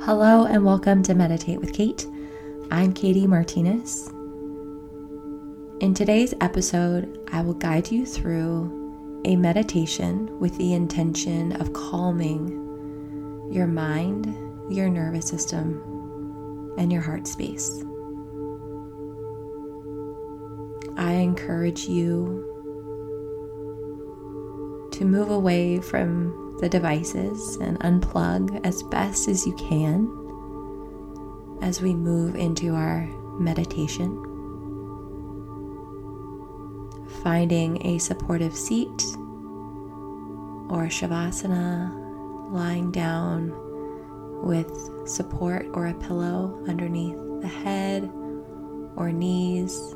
Hello, and welcome to Meditate with Kate. I'm Katie Martinez. In today's episode, I will guide you through a meditation with the intention of calming your mind, your nervous system, and your heart space. I encourage you to move away from the devices and unplug as best as you can as we move into our meditation. Finding a supportive seat or shavasana, lying down with support or a pillow underneath the head or knees.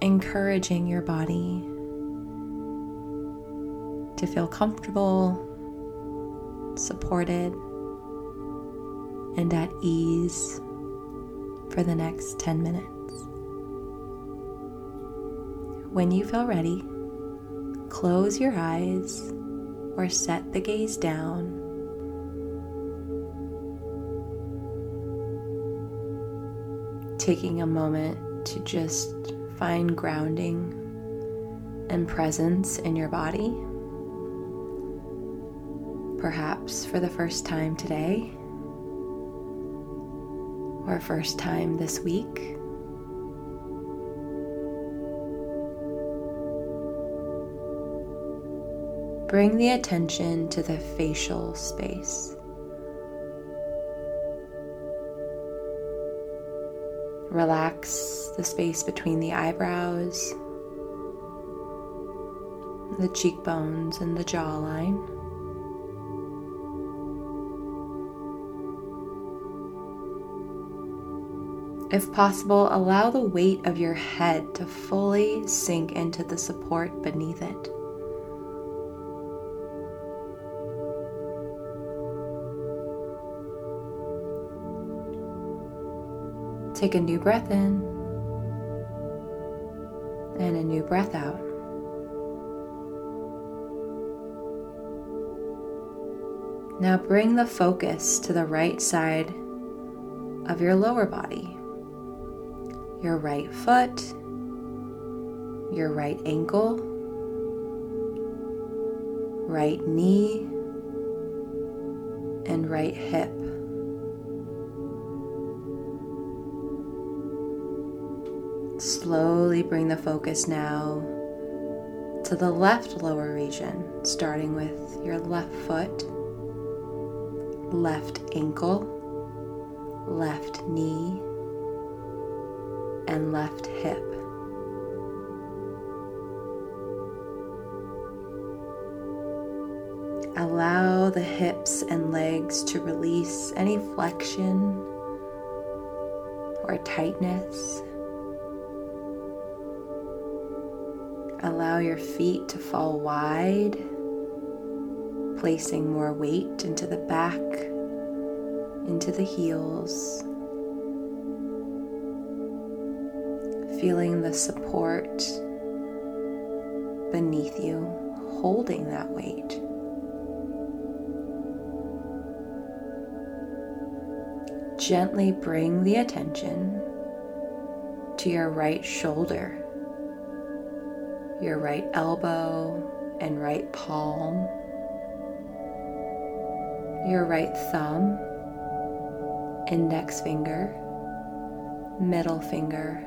Encouraging your body to feel comfortable, supported, and at ease for the next 10 minutes. When you feel ready, close your eyes or set the gaze down. Taking a moment to just find grounding and presence in your body perhaps for the first time today or first time this week. Bring the attention to the facial space. Relax the space between the eyebrows, the cheekbones, and the jawline. If possible, allow the weight of your head to fully sink into the support beneath it. Take a new breath in and a new breath out. Now bring the focus to the right side of your lower body your right foot, your right ankle, right knee, and right hip. Slowly bring the focus now to the left lower region, starting with your left foot, left ankle, left knee, and left hip. Allow the hips and legs to release any flexion or tightness. Allow your feet to fall wide, placing more weight into the back, into the heels. Feeling the support beneath you, holding that weight. Gently bring the attention to your right shoulder, your right elbow and right palm, your right thumb, index finger, middle finger,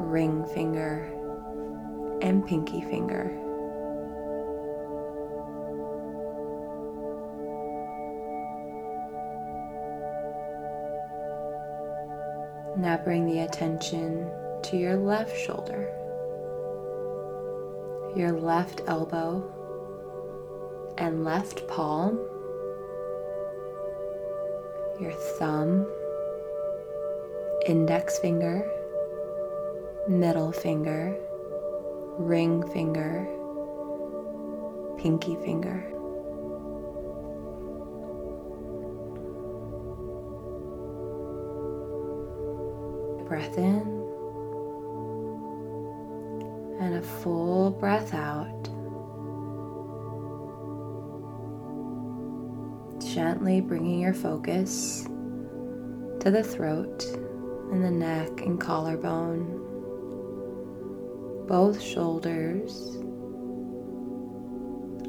ring finger, and pinky finger. Now bring the attention to your left shoulder, your left elbow, and left palm, your thumb, index finger, middle finger, ring finger, pinky finger. Breath in and a full breath out. Gently bringing your focus to the throat and the neck and collarbone, both shoulders,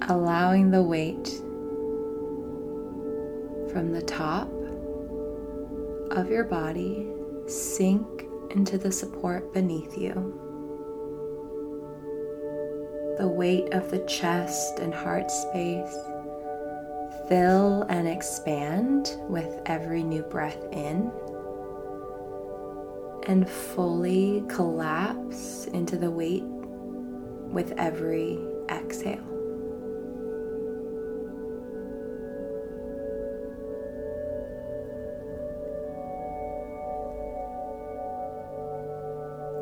allowing the weight from the top of your body sink into the support beneath you. The weight of the chest and heart space fill and expand with every new breath in and fully collapse into the weight with every exhale.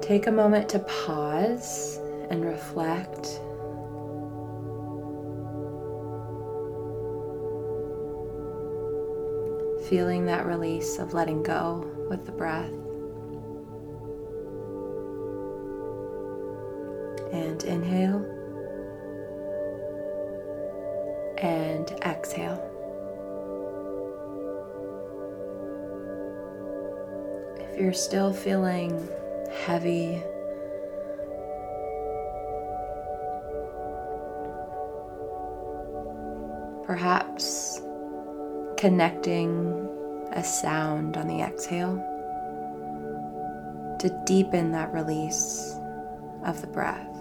Take a moment to pause and reflect. Feeling that release of letting go with the breath. And inhale and exhale. If you're still feeling heavy. Perhaps connecting a sound on the exhale to deepen that release of the breath.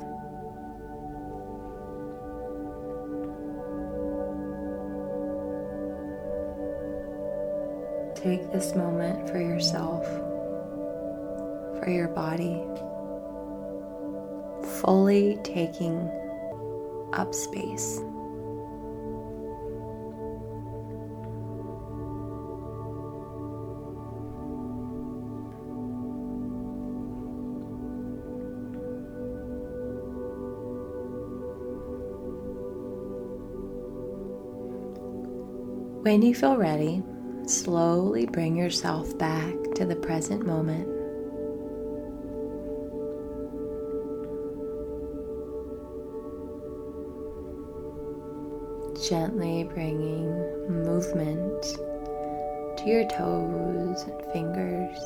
Take this moment for yourself for your body, fully taking up space. When you feel ready, slowly bring yourself back to the present moment. gently bringing movement to your toes and fingers.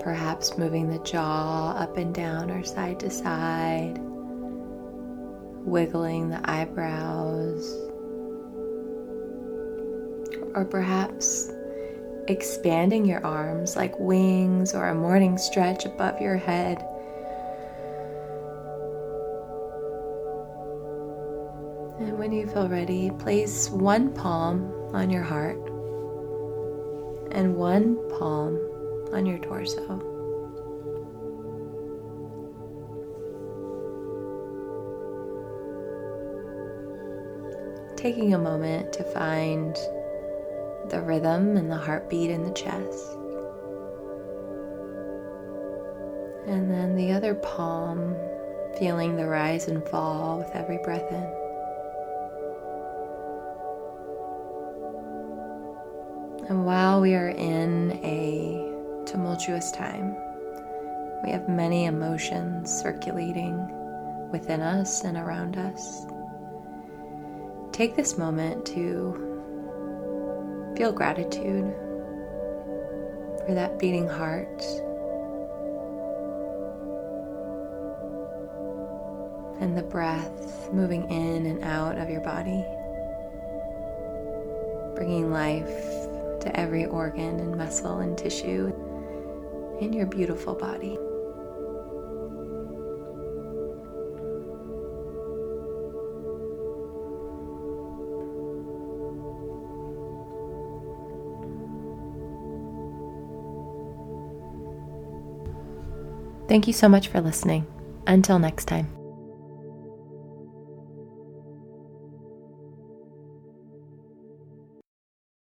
Perhaps moving the jaw up and down or side to side, wiggling the eyebrows, or perhaps expanding your arms like wings or a morning stretch above your head And when you feel ready, place one palm on your heart and one palm on your torso. Taking a moment to find the rhythm and the heartbeat in the chest. And then the other palm, feeling the rise and fall with every breath in. And while we are in a tumultuous time, we have many emotions circulating within us and around us. Take this moment to feel gratitude for that beating heart. And the breath moving in and out of your body, bringing life to every organ and muscle and tissue in your beautiful body. Thank you so much for listening. Until next time.